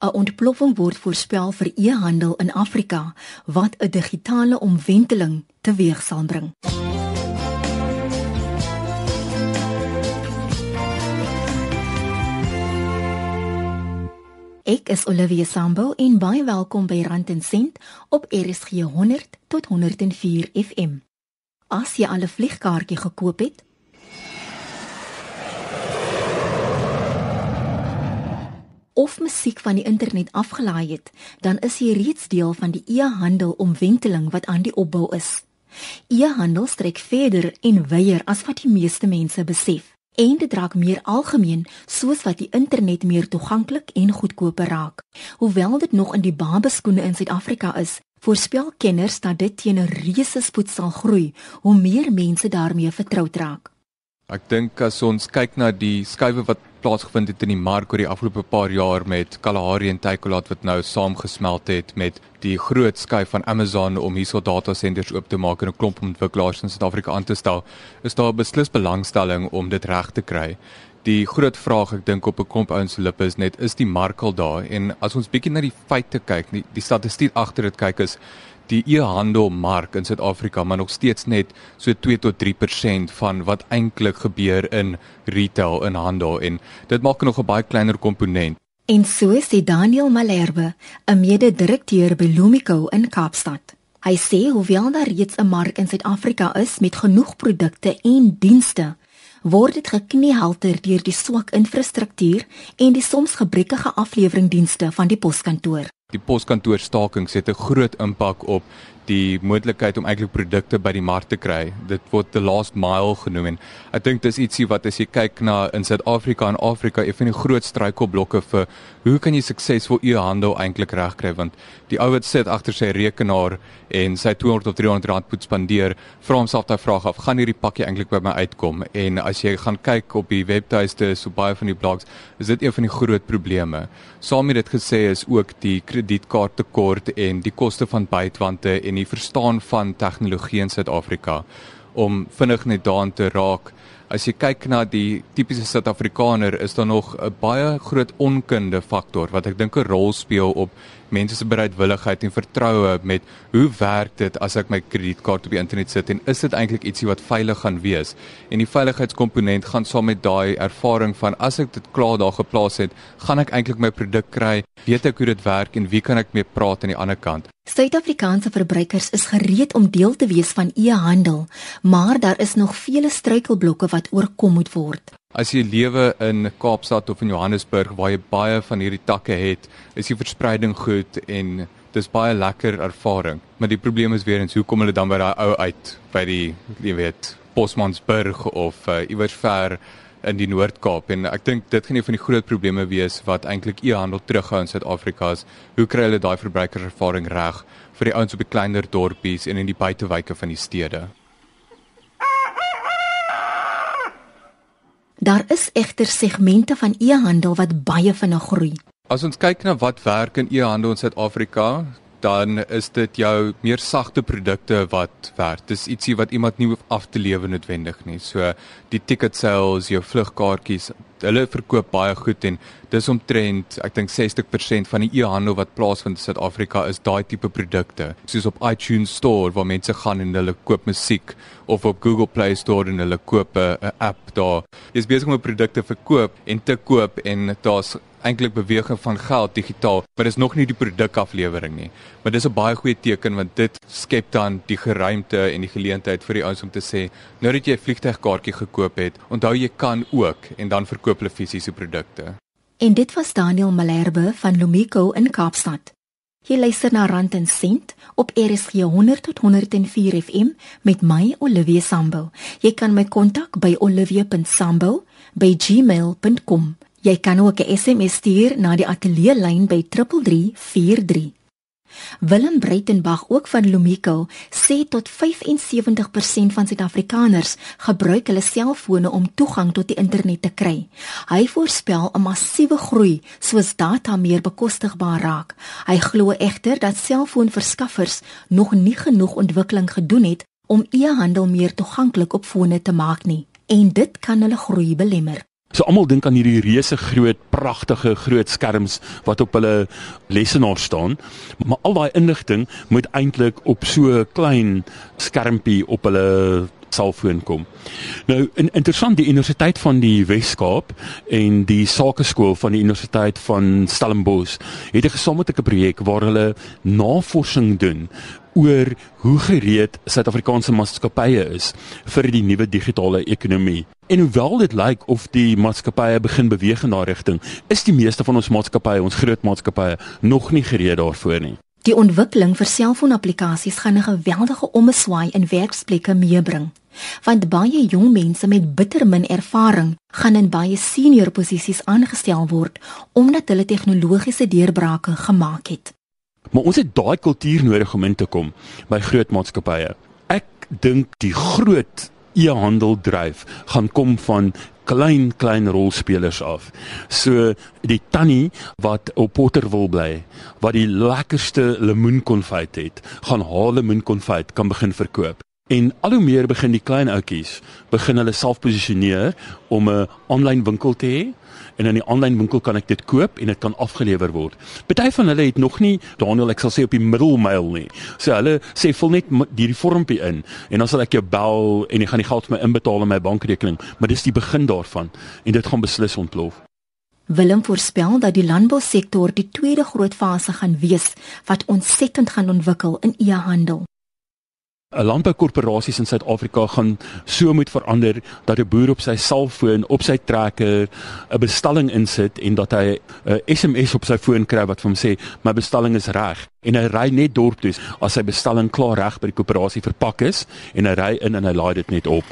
'n Ontploffing word voorspel vir e-handel in Afrika wat 'n digitale omwenteling teweeg sal bring. Ek is Olivia Sambo en baie welkom by Rand en Sent op RSG 100 tot 104 FM. As jy al 'n vliegkaartjie gekoop het, of musiek van die internet afgelaai het, dan is jy reeds deel van die e-handel omwenteling wat aan die opbou is. E-handel strek verder en wyeer as wat die meeste mense besef. En dit raak meer algemeen soos wat die internet meer toeganklik en goedkoper raak. Hoewel dit nog in die babeskoene in Suid-Afrika is, voorspel kenners dat dit teen 'n reuse spoed sal groei hoe meer mense daarmee vertroud raak. Ek dink as ons kyk na die skuwe wat plaasgevind het in die mark oor die afgelope paar jaar met Kalahari en Takealot wat nou saamgesmelt het met die groot skuif van Amazon om hierso data centers oop te maak en 'n klomp ontwikkelaars in Suid-Afrika aan te stel, is daar beslis belangstelling om dit reg te kry. Die groot vraag ek dink op 'n klomp ouens se lippe is net is die mark al daar en as ons bietjie na die feite kyk, die, die statistiek agter dit kyk is die e-handelmark in Suid-Afrika maar nog steeds net so 2 tot 3% van wat eintlik gebeur in retail en handel en dit maak nog 'n baie kleiner komponent. En so sê Daniel Malherbe, 'n mede-direkteur by Lumico in Kaapstad. Hy sê hoewel daar reeds 'n mark in Suid-Afrika is met genoeg produkte en dienste, word dit gekniehalter deur die swak infrastruktuur en die soms gebrekkige afleweringdienste van die poskantoor. Die poskantoor stakings het 'n groot impak op die moontlikheid om eintlik produkte by die mark te kry. Dit word the last mile genoem en ek dink dis ietsie wat as jy kyk na in Suid-Afrika en Afrika, een van die groot struikelblokke vir hoe kan jy suksesvol e-handel eintlik regkry want die ou wat sit agter sy rekenaar en sy 200 of 300 rand moet spandeer, vra homself daai vraag af, gaan hierdie pakkie eintlik by my uitkom? En as jy gaan kyk op die webtuiste so baie van die blogs, is dit een van die groot probleme. Saam met dit gesê is ook die kredietkaarttekort en die koste van buitwante en die verstaan van tegnologie in Suid-Afrika om vinnig net daaraan te raak. As jy kyk na die tipiese Suid-Afrikaner, is daar nog 'n baie groot onkunde faktor wat ek dink 'n rol speel op mense se bereidwilligheid en vertroue met hoe werk dit as ek my kredietkaart op die internet sit en is dit eintlik ietsie wat veilig gaan wees? En die veiligheidskomponent gaan saam met daai ervaring van as ek dit klaar daar geplaas het, gaan ek eintlik my produk kry? Weet ek hoe dit werk en wie kan ek mee praat aan die ander kant? Suid-Afrikaanse verbruikers is gereed om deel te wees van e-handel, maar daar is nog vele struikelblokke wat oorkom moet word. As jy lewe in Kaapstad of in Johannesburg waar jy baie van hierdie takke het, is die verspreiding goed en dis baie lekker ervaring. Maar die probleem is weer eens hoe kom hulle dan by daai ou uit by die jy weet Bosmansburg of uh, iewers ver in die Noord-Kaap en ek dink dit gaan een van die groot probleme wees wat eintlik e-handel terughou in Suid-Afrika is. Hoe kry hulle daai verbruikerservaring reg vir die ouens op die kleiner dorpies en in die buitewyke van die stede? Daar is egter segmente van e-handel wat baie vinnig groei. As ons kyk na wat werk in e-handel in Suid-Afrika, dan is dit jou meer sagte produkte wat werk. Dis ietsie wat iemand nie hoef af te lewe noodwendig nie. So die ticket sales, jou vlugkaartjies, hulle verkoop baie goed en dis omtrent ek dink 60% van die e-handel wat plaasvind in Suid-Afrika is daai tipe produkte. Soos op iTunes Store waar mense gaan en hulle koop musiek of op Google Play Store en hulle koop 'n app daar. Jy's besig om 'n produk te verkoop en te koop en daar's eintlik beweging van geld digitaal, maar dis nog nie die produkaflewering nie. Maar dis 'n baie goeie teken want dit skep dan die geruimte en die geleentheid vir die ouens om te sê, nou dat jy 'n vliegtuigkaartjie gekoop het, onthou jy kan ook en dan verkoop hulle fisiese produkte. En dit was Daniel Malherbe van Lumico in Kaapstad. Jy luister na Rand en Sent op RSG 100 tot 104 FM met my Olivia Sambu. Jy kan my kontak by olivia.sambu@gmail.com. Jy kan ook 'n SMS stuur na die ateljee lyn by 3343. Willem Breitenberg ook van Lumico sê tot 75% van Suid-Afrikaners gebruik hulle selfone om toegang tot die internet te kry. Hy voorspel 'n massiewe groei soos data meer bekostigbaar raak. Hy glo egter dat selfoonverskaffers nog nie genoeg ontwikkeling gedoen het om e-handel meer toeganklik op fone te maak nie en dit kan hulle groei belemmer. So almal dink aan hierdie reuse groot, pragtige groot skerms wat op hulle lesenaar staan, maar al daai inligting moet eintlik op so 'n klein skermpie op hulle selfoon kom. Nou in, interessant die Universiteit van die Wes-Kaap en die Sakeskool van die Universiteit van Stellenbosch het 'n gesamentlike projek waar hulle navorsing doen oor hoe gereed Suid-Afrikaanse maatskappye is vir die nuwe digitale ekonomie. En hoewel dit lyk of die maatskappye begin beweeg in daardie rigting, is die meeste van ons maatskappye, ons groot maatskappye, nog nie gereed daarvoor nie. Die ontwikkeling vir selfoonapplikasies gaan 'n geweldige ommeswaai in werksplekke meebring want baie jong mense met bitter min ervaring gaan in baie senior posisies aangestel word omdat hulle tegnologiese deurbrake gemaak het. Maar ons het daai kultuur nodig om in te kom by groot maatskappye. Ek dink die groot e-handel dryf gaan kom van klein klein rolspelers af. So die tannie wat op Potter wil bly, wat die lekkerste lemoenkonfyt het, gaan haar lemoenkonfyt kan begin verkoop. En al hoe meer begin die klein ouetjies begin hulle self posisioneer om 'n aanlyn winkel te hê en in die aanlyn winkel kan ek dit koop en dit kan afgelewer word. Party van hulle het nog nie Daniel ek sal sê op die middelmyl nie. So hulle sê vul net hierdie vormpie in en dan sal ek jou bel en jy gaan die geld vir my inbetaal in my bankrekening, maar dis die begin daarvan en dit gaan beslis ontplof. Willem voorspel dat die landbousektor die tweede groot fase gaan wees wat ontsettend gaan ontwikkel in e-handel. Landboukorporasies in Suid-Afrika gaan so moet verander dat 'n boer op sy selfoon, op sy trekker 'n bestelling insit en dat hy 'n SMS op sy foon kry wat vir hom sê my bestelling is reg en hy ry net dorp toe as sy bestelling klaar reg by die koöperasie verpak is en hy ry in en hy laai dit net op.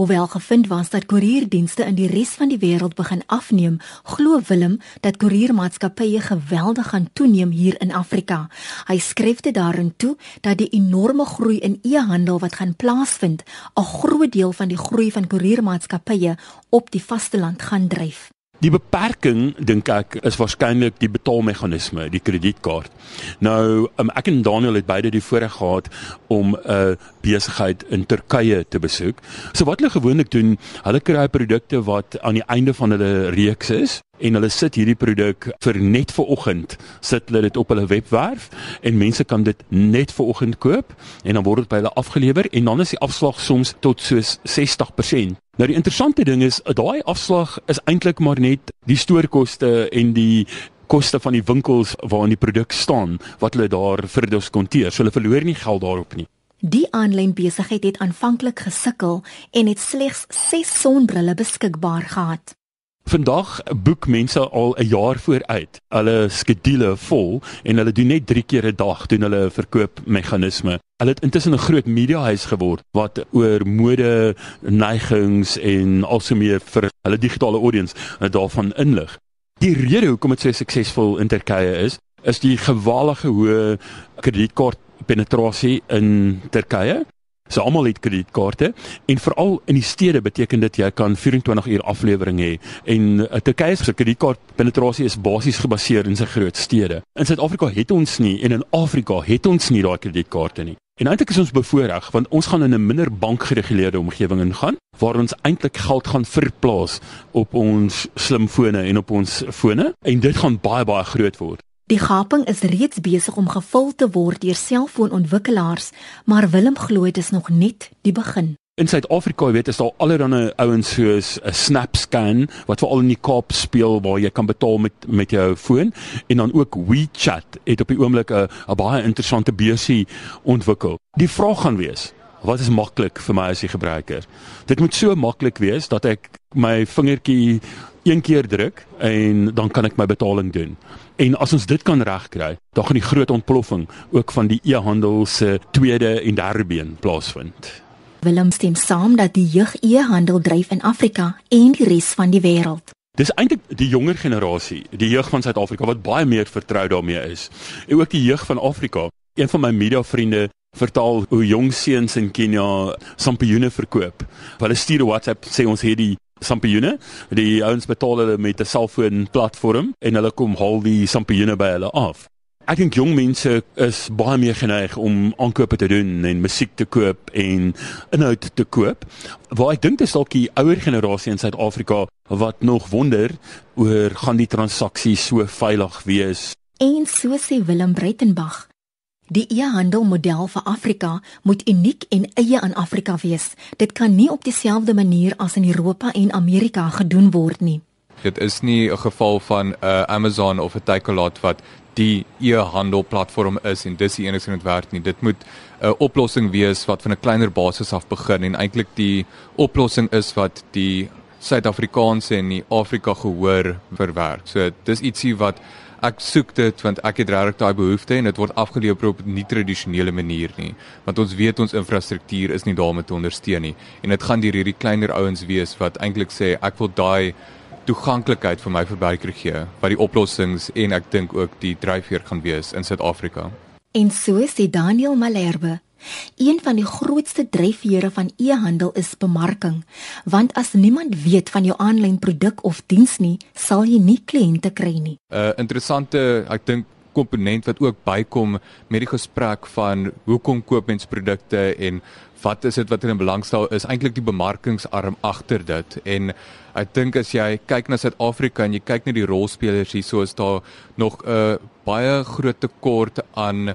Hoewel gevind was dat koerierdienste in die res van die wêreld begin afneem, glo Willem dat koeriermaatskappye geweldig gaan toeneem hier in Afrika. Hy skryf dit daarin toe dat die enorme groei in e-handel wat gaan plaasvind, 'n groot deel van die groei van koeriermaatskappye op die vasteland gaan dryf. Die beperking dink ek is waarskynlik die betaalmeganisme, die kredietkaart. Nou, um, ek en Daniel het beide die voorreg gehad om 'n uh, besigheid in Turkye te besoek. So wat hulle gewoonlik doen, hulle kry produkte wat aan die einde van hulle reeks is en hulle sit hierdie produk vir net vir oggend sit hulle dit op hulle webwerf en mense kan dit net vir oggend koop en dan word dit by hulle afgelewer en dan is die afslag soms tot soos 60%. Nou die interessante ding is daai afslag is eintlik maar net die stoorkoste en die koste van die winkels waarin die produk staan wat hulle daar verdiskonteer. So hulle verloor nie geld daarop nie. Die aanlyn besigheid het aanvanklik gesukkel en het slegs 6 sonbrille beskikbaar gehad. Vandag boek mense al 'n jaar vooruit. Hulle skedule vol en hulle doen net 3 keer 'n dag doen hulle verkoopmeganisme. Hulle het intussen 'n groot mediahuis geword wat oor mode, neigings en alsomeer vir hulle digitale audience daarvan inlig. Die rede hoekom dit so suksesvol in Turkye is, is die geweldige hoë kredietkaart penetrasie in Turkye. So almal het kredietkaarte en veral in die stede beteken dit jy kan 24 uur aflewering hê en uh, Turkye se kredietkaart penetrasie is basies gebaseer in sy groot stede. In Suid-Afrika het ons nie en in Afrika het ons nie daai kredietkaarte nie. En eintlik is ons bevoordeel want ons gaan in 'n minder bankgereguleerde omgewing ingaan waar ons eintlik geld gaan verplaas op ons slimfone en op ons fone en dit gaan baie baie groot word. Die gaping is reeds besig om gevul te word deur selfoonontwikkelaars, maar Willem glo dit is nog net die begin. In Suid-Afrika, jy weet, is daar allerlei ouens soos 'n SnapScan wat veral in die Kaap speel waar jy kan betaal met met jou foon en dan ook WeChat het op die oomblik 'n baie interessante beursie ontwikkel. Die vraag gaan wees, wat is maklik vir my as 'n gebruiker? Dit moet so maklik wees dat ek my vingertjie een keer druk en dan kan ek my betaling doen. En as ons dit kan regkry, dan gaan die groot ontploffing ook van die e-handel se tweede en derde been plaasvind. Willem stem saam dat die jeug e-handel dryf in Afrika en die res van die wêreld. Dis eintlik die jonger generasie, die jeug van Suid-Afrika wat baie meer vertrou daarmee is. En ook die jeug van Afrika. Een van my media vriende vertel hoe jong seuns in Kenia sampioene verkoop. Hulle stuur 'n WhatsApp sê ons het die sampioene. Die ouens betaal hulle met 'n selfoon platform en hulle kom haal die sampioene by hulle af. Ek dink jong mense is baie meer geneig om aankope te doen en musiek te koop en inhoud te koop. Waar ek dink dis dalk die ouer generasie in Suid-Afrika wat nog wonder oor gaan die transaksie so veilig wees. En so sê Willem Breitenberg, die e-handelmodel vir Afrika moet uniek en eie aan Afrika wees. Dit kan nie op dieselfde manier as in Europa en Amerika gedoen word nie. Dit is nie 'n geval van 'n uh, Amazon of 'n Takealot wat die e-handel platform is en dis die enigste wat werk nie. Dit moet 'n oplossing wees wat van 'n kleiner basis af begin en eintlik die oplossing is wat die Suid-Afrikaanse en die Afrika gehoor verwerk. So dis ietsie wat ek soek dit want ek het regtig daai behoefte en dit word afgelewer op 'n nie tradisionele manier nie. Want ons weet ons infrastruktuur is nie daar om te ondersteun nie en dit gaan deur hierdie kleiner ouens wees wat eintlik sê ek wil daai toeganklikheid vir my verbruiker gee wat die oplossings en ek dink ook die dryfveer gaan wees in Suid-Afrika. En so sê Daniel Malherbe, een van die grootste dryfvere van e-handel is bemarking, want as niemand weet van jou aanlyn produk of diens nie, sal jy nie kliënte kry nie. 'n uh, Interessante, ek dink komponent wat ook bykom met die gesprek van hoekom koop mens produkte en wat is dit wat in belang stel is eintlik die bemarkingsarm agter dit en ek dink as jy kyk na Suid-Afrika en jy kyk na die rolspelers hier so is daar nog 'n uh, baie groot tekort aan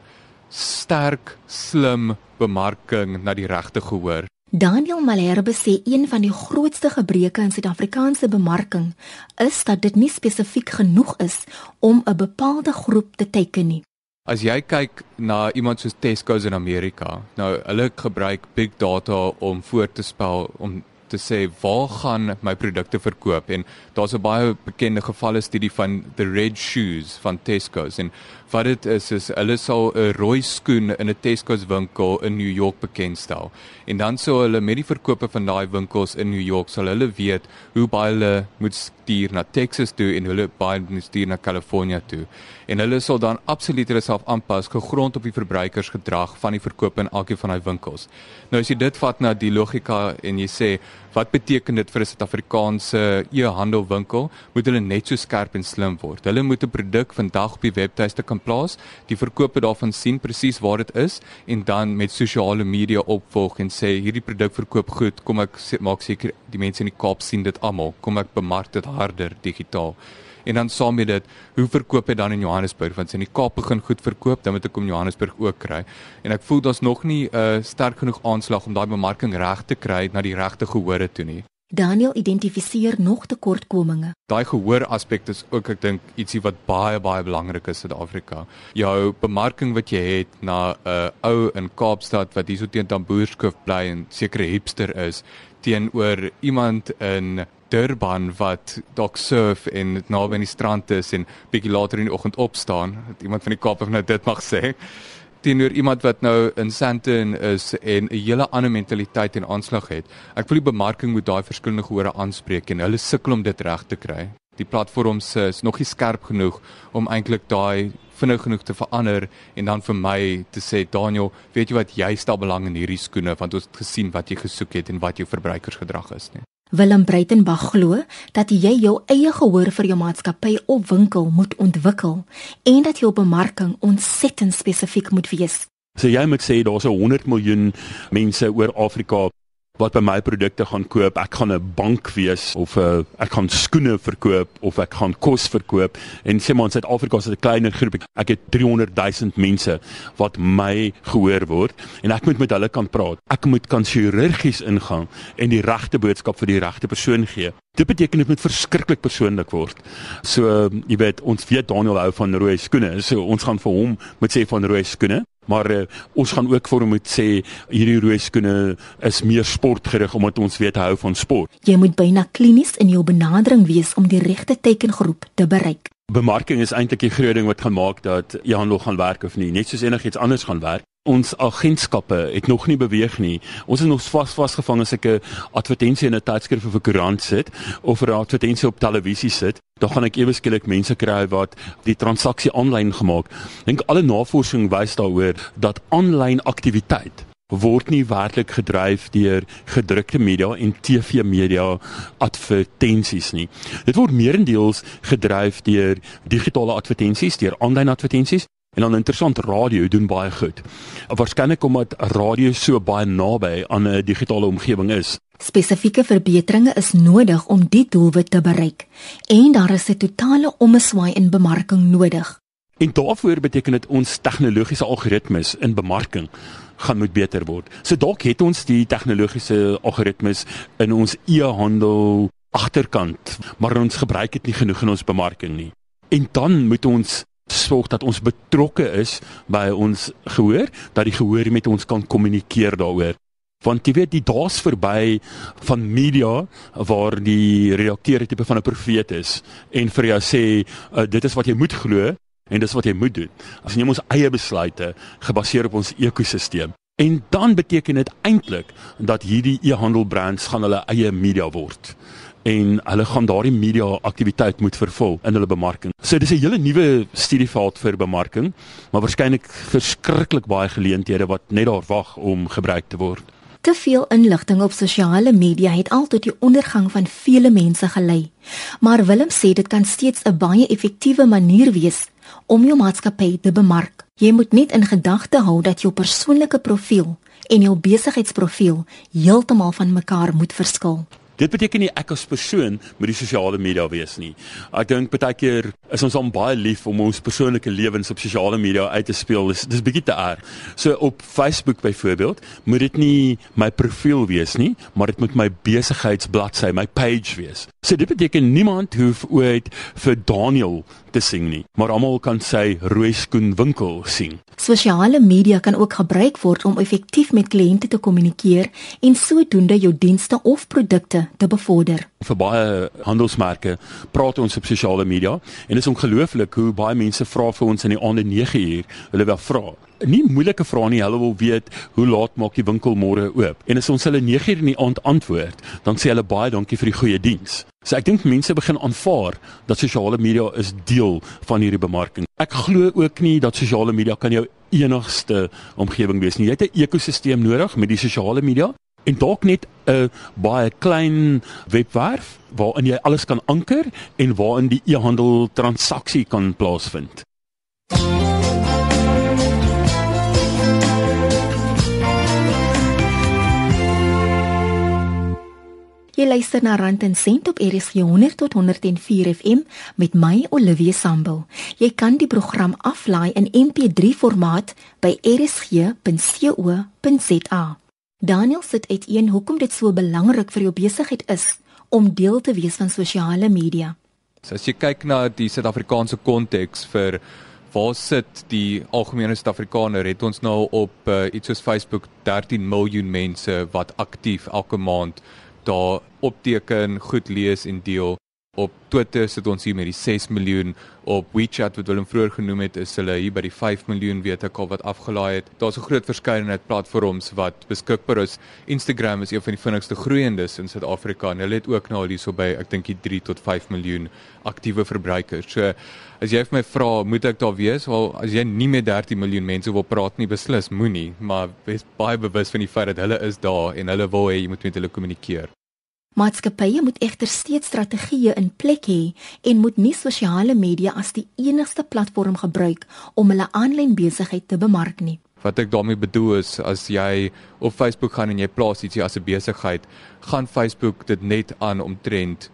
sterk slim bemarking na die regte gehoor Daniel Malherbe sê een van die grootste gebreke in Suid-Afrikaanse bemarking is dat dit nie spesifiek genoeg is om 'n bepaalde groep te teiken nie. As jy kyk na iemand soos Tesco's in Amerika, nou hulle gebruik big data om voor te spel om te sê waar gaan my produkte verkoop en daar's 'n baie bekende gevalle studie van the red shoes van Tesco's en wat dit is is hulle sal 'n rooi skoen in 'n Tesco's winkel in New York bekendstel. En dan sou hulle met die verkope van daai winkels in New York sal hulle weet hoe baie hulle moet stuur na Texas toe en hulle baie moet stuur na California toe. En hulle sal dan absoluut hulle self aanpas gegrond op die verbruikersgedrag van die verkope in elkeen van daai winkels. Nou as jy dit vat na die logika en jy sê wat beteken dit vir 'n Suid-Afrikaanse e-handelwinkel? Moet hulle net so skerp en slim word? Hulle moet 'n produk vandag op die webtuiste kan plaas, die verkope daarvan sien presies waar dit is en dan met sosiale media opvolg en sê hierdie produk verkoop goed, kom ek maak seker die mense in die Kaap sien dit almal, kom ek bemark dit harder digitaal. En dan saam met dit, hoe verkoop jy dan in Johannesburg? Want as in die Kaap begin goed verkoop, dan moet ek om Johannesburg ook kry. En ek voel daar's nog nie 'n uh, sterk genoeg aanslag om daai bemarking reg te kry na die regte gehore toe nie. Daniel identifiseer nog tekortkominge. Daai gehoor aspek is ook ek dink ietsie wat baie baie belangrik is in Suid-Afrika. Jou bemarking wat jy het na 'n uh, ou in Kaapstad wat hierso teen Tamboerskoof bly en sekere hipster is teenoor iemand in Durban wat dalk surf en naby aan die strand is en bietjie later in die oggend opstaan. Iemand van die Kaap of nou dit mag sê teenoor iemand wat nou in Sandton is en 'n hele ander mentaliteit en aanslag het. Ek wil die bemarking moet daai verskillende gehore aanspreek en hulle sukkel om dit reg te kry. Die platforms is nog nie skerp genoeg om eintlik daai vinnig genoeg te verander en dan vir my te sê Daniel, weet jy wat jy stel belang in hierdie skoene want ons het gesien wat jy gesoek het en wat jou verbruikersgedrag is nie. Willem Breitenberg glo dat jy jou eie gehoor vir jou maatskappy of winkel moet ontwikkel en dat jou bemarking ontsettend spesifiek moet wees. So jy moet sê daar's 'n 100 miljoen mense oor Afrika wat by my produkte gaan koop. Ek gaan 'n bank wees of 'n uh, ek gaan skoene verkoop of ek gaan kos verkoop. En sê maar in Suid-Afrika is dit 'n kleiner groep. Ek het 300 000 mense wat my gehoor word en ek moet met hulle kan praat. Ek moet kan chirurgies ingaan en die regte boodskap vir die regte persoon gee. Dit beteken dit moet verskriklik persoonlik word. So jy weet, ons weet Daniel hou van rooi skoene. So ons gaan vir hom moet sê van rooi skoene. Maar uh, ons gaan ook vir hom moet sê hierdie rooi skoene is meer sportgerig omdat ons weet hy hou van sport. Jy moet byna klinies in jou benadering wees om die regte teikengroep te bereik. Bemarking is eintlik die groot ding wat gaan maak dat jy handel gaan werk of nie, net soos enigiets anders gaan werk. Ons agentskappe het nog nie beweeg nie. Ons is nog vas vasgevang as ek 'n advertensie in 'n tydskrif of 'n koerant sit of 'n advertensie op televisie sit. Dan gaan ek ewe skielik mense kry wat die transaksie aanlyn gemaak. Dink alle navorsing wys daaroor dat aanlyn aktiwiteit word nie werklik gedryf deur gedrukte media en TV media advertensies nie. Dit word meerendeels gedryf deur digitale advertensies, deur aanlyn advertensies En dan interessant radio doen baie goed. Waarskynlik omdat radio so baie naby aan 'n digitale omgewing is. Spesifieke verbeteringe is nodig om die doelwit te bereik en daar is 'n totale ommeswaai in bemarking nodig. En daarvoor beteken dit ons tegnologiese algoritmes in bemarking gaan moet beter word. So dalk het ons die tegnologiese algoritmes in ons e-handel agterkant, maar ons gebruik dit nie genoeg in ons bemarking nie. En dan moet ons sorg dat ons betrokke is by ons gehoor, dat die gehoor met ons kan kommunikeer daaroor. Want jy weet die daas verby van media waar die redakteur tipe van 'n profeet is en vir jou sê uh, dit is wat jy moet glo en dis wat jy moet doen. As neem ons eie besluite gebaseer op ons ekosisteem. En dan beteken dit eintlik dat hierdie e-handelbrands gaan hulle eie media word en hulle gaan daardie media aktiwiteit moet vervul in hulle bemarking. So dis 'n hele nuwe studieveld vir bemarking, maar waarskynlik verskriklik baie geleenthede wat net daar wag om gebruik te word. Te veel inligting op sosiale media het al tot die ondergang van vele mense gelei. Maar Willem sê dit kan steeds 'n baie effektiewe manier wees om jou maatskappy te bemark. Jy moet net in gedagte hou dat jou persoonlike profiel en jou besigheidsprofiel heeltemal van mekaar moet verskil. Dit beteken nie ek as persoon met die sosiale media wees nie. Ek dink baie keer is ons al baie lief om ons persoonlike lewens op sosiale media uit te speel. Dis dis bietjie te erg. So op Facebook byvoorbeeld, moet dit nie my profiel wees nie, maar dit moet my besigheidsbladsy, my page wees. So dit beteken niemand hoef ooit vir Daniel te sing nie, maar almal kan sy rooi skoen winkel sien. Sosiale media kan ook gebruik word om effektief met kliënte te kommunikeer en sodoende jou dienste of produkte te bevorder. Vir baie handelsmerke praat ons op sosiale media en dit is ongelooflik hoe baie mense vra vir ons in die aande 9 uur. Hulle wil vra nie moeilike vrae nie. Hulle wil weet hoe laat maak die winkel môre oop. En as ons hulle 9:00 in die aand antwoord, dan sê hulle baie dankie vir die goeie diens. So ek dink mense begin aanvaar dat sosiale media is deel van hierdie bemarking. Ek glo ook nie dat sosiale media kan jou enigste omgewing wees nie. Jy het 'n ekosisteem nodig met die sosiale media en dalk net 'n baie klein webwerf waarin jy alles kan anker en waarin die e-handel transaksie kan plaasvind. Jy luister na Rand en Sent op RSG 100 tot 104 FM met my Olivia Sambul. Jy kan die program aflaai in MP3 formaat by rsg.co.za. Daniel sit uiteen hoekom dit so belangrik vir jou besigheid is om deel te wees van sosiale media. So as jy kyk na die Suid-Afrikaanse konteks vir waar sit die algemene Suid-Afrikaner het ons nou op uh, iets soos Facebook 13 miljoen mense wat aktief elke maand daar opteken, goed lees en deel. Op Twitter sit ons hier met die 6 miljoen. Op WeChat wat Willem vroeër genoem het, is hulle hier by die 5 miljoen weet ek al wat afgelaai het. Daar's 'n groot verskeidenheid platforms wat beskikbaar is. Instagram is een van die vinnigste groeiendes in Suid-Afrika en hulle het ook nou hierso by ek dink die 3 tot 5 miljoen aktiewe verbruikers. So as jy vir my vra, moet ek daar wees? Wel, as jy nie met 13 miljoen mense wil praat nie, beslis moenie, maar wees baie bewus van die feit dat hulle is daar en hulle wil hê jy moet met hulle kommunikeer. Maatskappye moet egter steeds strategieë in plek hê en moet nie sosiale media as die enigste platform gebruik om hulle aanlyn besigheid te bemark nie. Wat ek daarmee bedoel is as jy op Facebook gaan en jy plaas ietsie as 'n besigheid, gaan Facebook dit net aan omtrent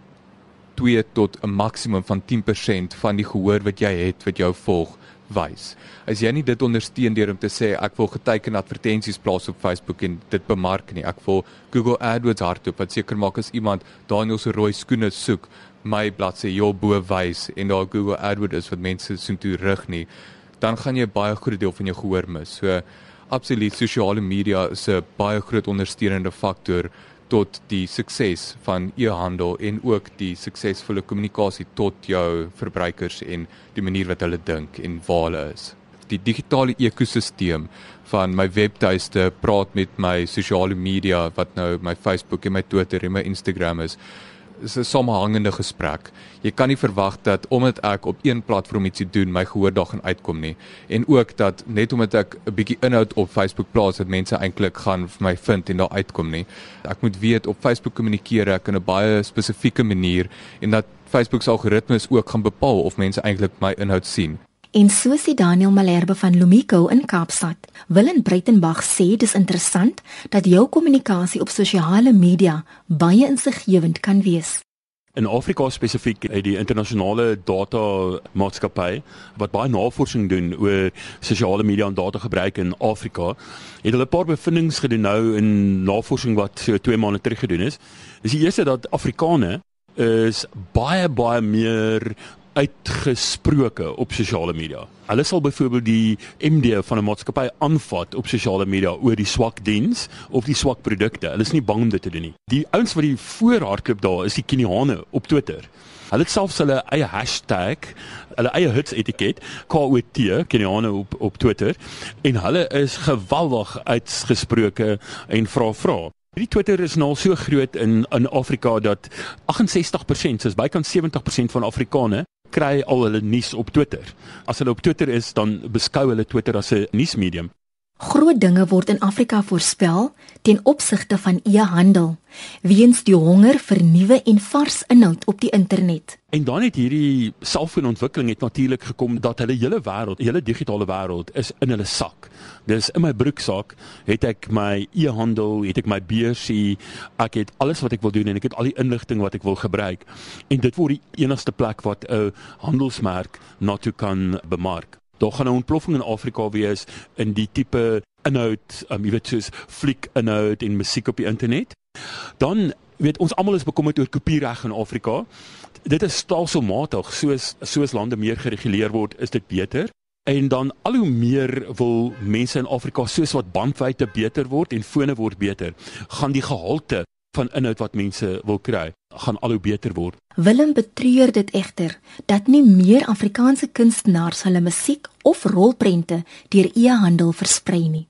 2 tot 'n maksimum van 10% van die gehoor wat jy het wat jou volg wys. As jy nie dit ondersteun deur om te sê ek wil geteken advertensies plaas op Facebook en dit bemark nie. Ek wil Google AdWords hardop wat seker maak as iemand Daniel se rooi skoene soek, my bladsy jou bo wys en daar Google AdWords is wat mense sien toe rig nie, dan gaan jy baie groot deel van jou gehoor mis. So absoluut sosiale media is 'n baie groot ondersteunende faktor tot die sukses van e-handel en ook die suksesvolle kommunikasie tot jou verbruikers en die manier wat hulle dink en waar hulle is. Die digitale ekosisteem van my webtuiste praat met my sosiale media wat nou my Facebook en my Twitter en my Instagram is is 'n samehangende gesprek. Jy kan nie verwag dat omdat ek op een platform ietsie doen, my gehoor daar gaan uitkom nie. En ook dat net omdat ek 'n bietjie inhoud op Facebook plaas, dat mense eintlik gaan vir my vind en daar uitkom nie. Ek moet weet op Facebook kommunikeer ek in 'n baie spesifieke manier en dat Facebook se algoritmes ook gaan bepaal of mense eintlik my inhoud sien. En soos die Daniel Malherbe van Lumico in Kaapstad, Willem Breitenberg sê dis interessant dat jou kommunikasie op sosiale media baie insiggewend kan wees. In Afrika spesifiek het die internasionale data maatskappy wat baie navorsing doen oor sosiale media en data gebruik in Afrika, het hulle 'n paar bevindinge gedoen nou in navorsing wat so 2 maande terug gedoen is. Dis die eerste dat Afrikane is baie baie meer uitgesproke op sosiale media. Hulle sal byvoorbeeld die MD van 'n maatskappy aanvat op sosiale media oor die swak diens of die swak produkte. Hulle is nie bang om dit te doen nie. Die ouens wat die voorhardloop daar is die Keniane op Twitter. Hulle het selfs hulle eie hashtag, hulle eie hits etiket, KOT, Keniane op op Twitter en hulle is geweldig uitgesproke en vra vra. Die Twitter is nou so groot in in Afrika dat 68%, soos bykans 70% van Afrikaners kry al hulle nuus op Twitter. As hulle op Twitter is, dan beskou hulle Twitter as 'n nuusmedium. Groot dinge word in Afrika voorspel ten opsigte van e-handel weens die honger vir nuwe en vars inhoud op die internet. En dan het hierdie selfoonontwikkeling het natuurlik gekom dat hulle hele wêreld, hele digitale wêreld is in hulle sak. Dis in my broeksak het ek my e-handel, het ek my beursie, ek het alles wat ek wil doen en ek het al die inligting wat ek wil gebruik. En dit word die enigste plek wat 'n handelsmerk na toe kan bemark daar gaan 'n ontploffing in Afrika wees in die tipe inhoud, um, jy weet soos fliek inhoud en musiek op die internet. Dan weet ons almal is bekommerd oor kopiereg in Afrika. Dit is stelselmatig soos soos lande meer gereguleer word, is dit beter. En dan al hoe meer wil mense in Afrika soos wat bandwydte beter word en fone word beter, gaan die gehalte van inhoud wat mense wil kry, gaan al hoe beter word. Willem betreur dit egter dat nie meer Afrikaanse kunstenaars hulle musiek of rolprente deur e-handel versprei nie.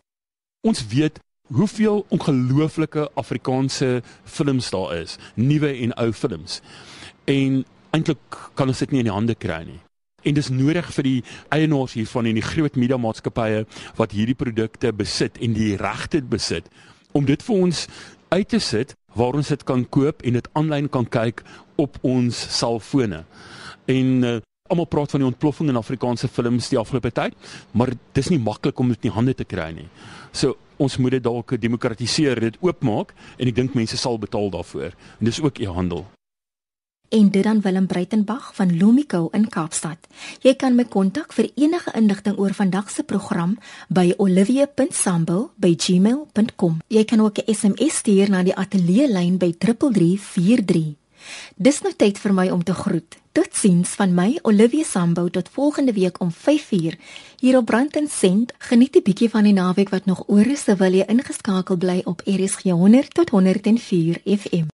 Ons weet hoeveel ongelooflike Afrikaanse films daar is, nuwe en ou films. En eintlik kan ons dit nie in die hande kry nie. En dis nodig vir die eienaars hiervan en die groot media maatskappye wat hierdie produkte besit en die regte besit om dit vir ons uit te sit waar ons dit kan koop en dit aanlyn kan kyk op ons selfone. En uh, almal praat van die ontploffing in Afrikaanse films die afgelope tyd, maar dis nie maklik om dit in die hande te kry nie. So ons moet dit dalk demokratiseer, dit oopmaak en ek dink mense sal betaal daarvoor. En dis ook e-handel en dit dan Willem Breitenberg van Lumico in Kaapstad. Jy kan my kontak vir enige inligting oor vandag se program by olivia.sambo@gmail.com. Jy kan ook 'n SMS stuur na die ateljee lyn by 3343. Dis nou tyd vir my om te groet. Totsiens van my Olivia Sambo tot volgende week om 5uur hier op Brand en Sent. Geniet 'n bietjie van die naweek wat nog oor is terwyl jy ingeskakel bly op RSG 100 tot 104 FM.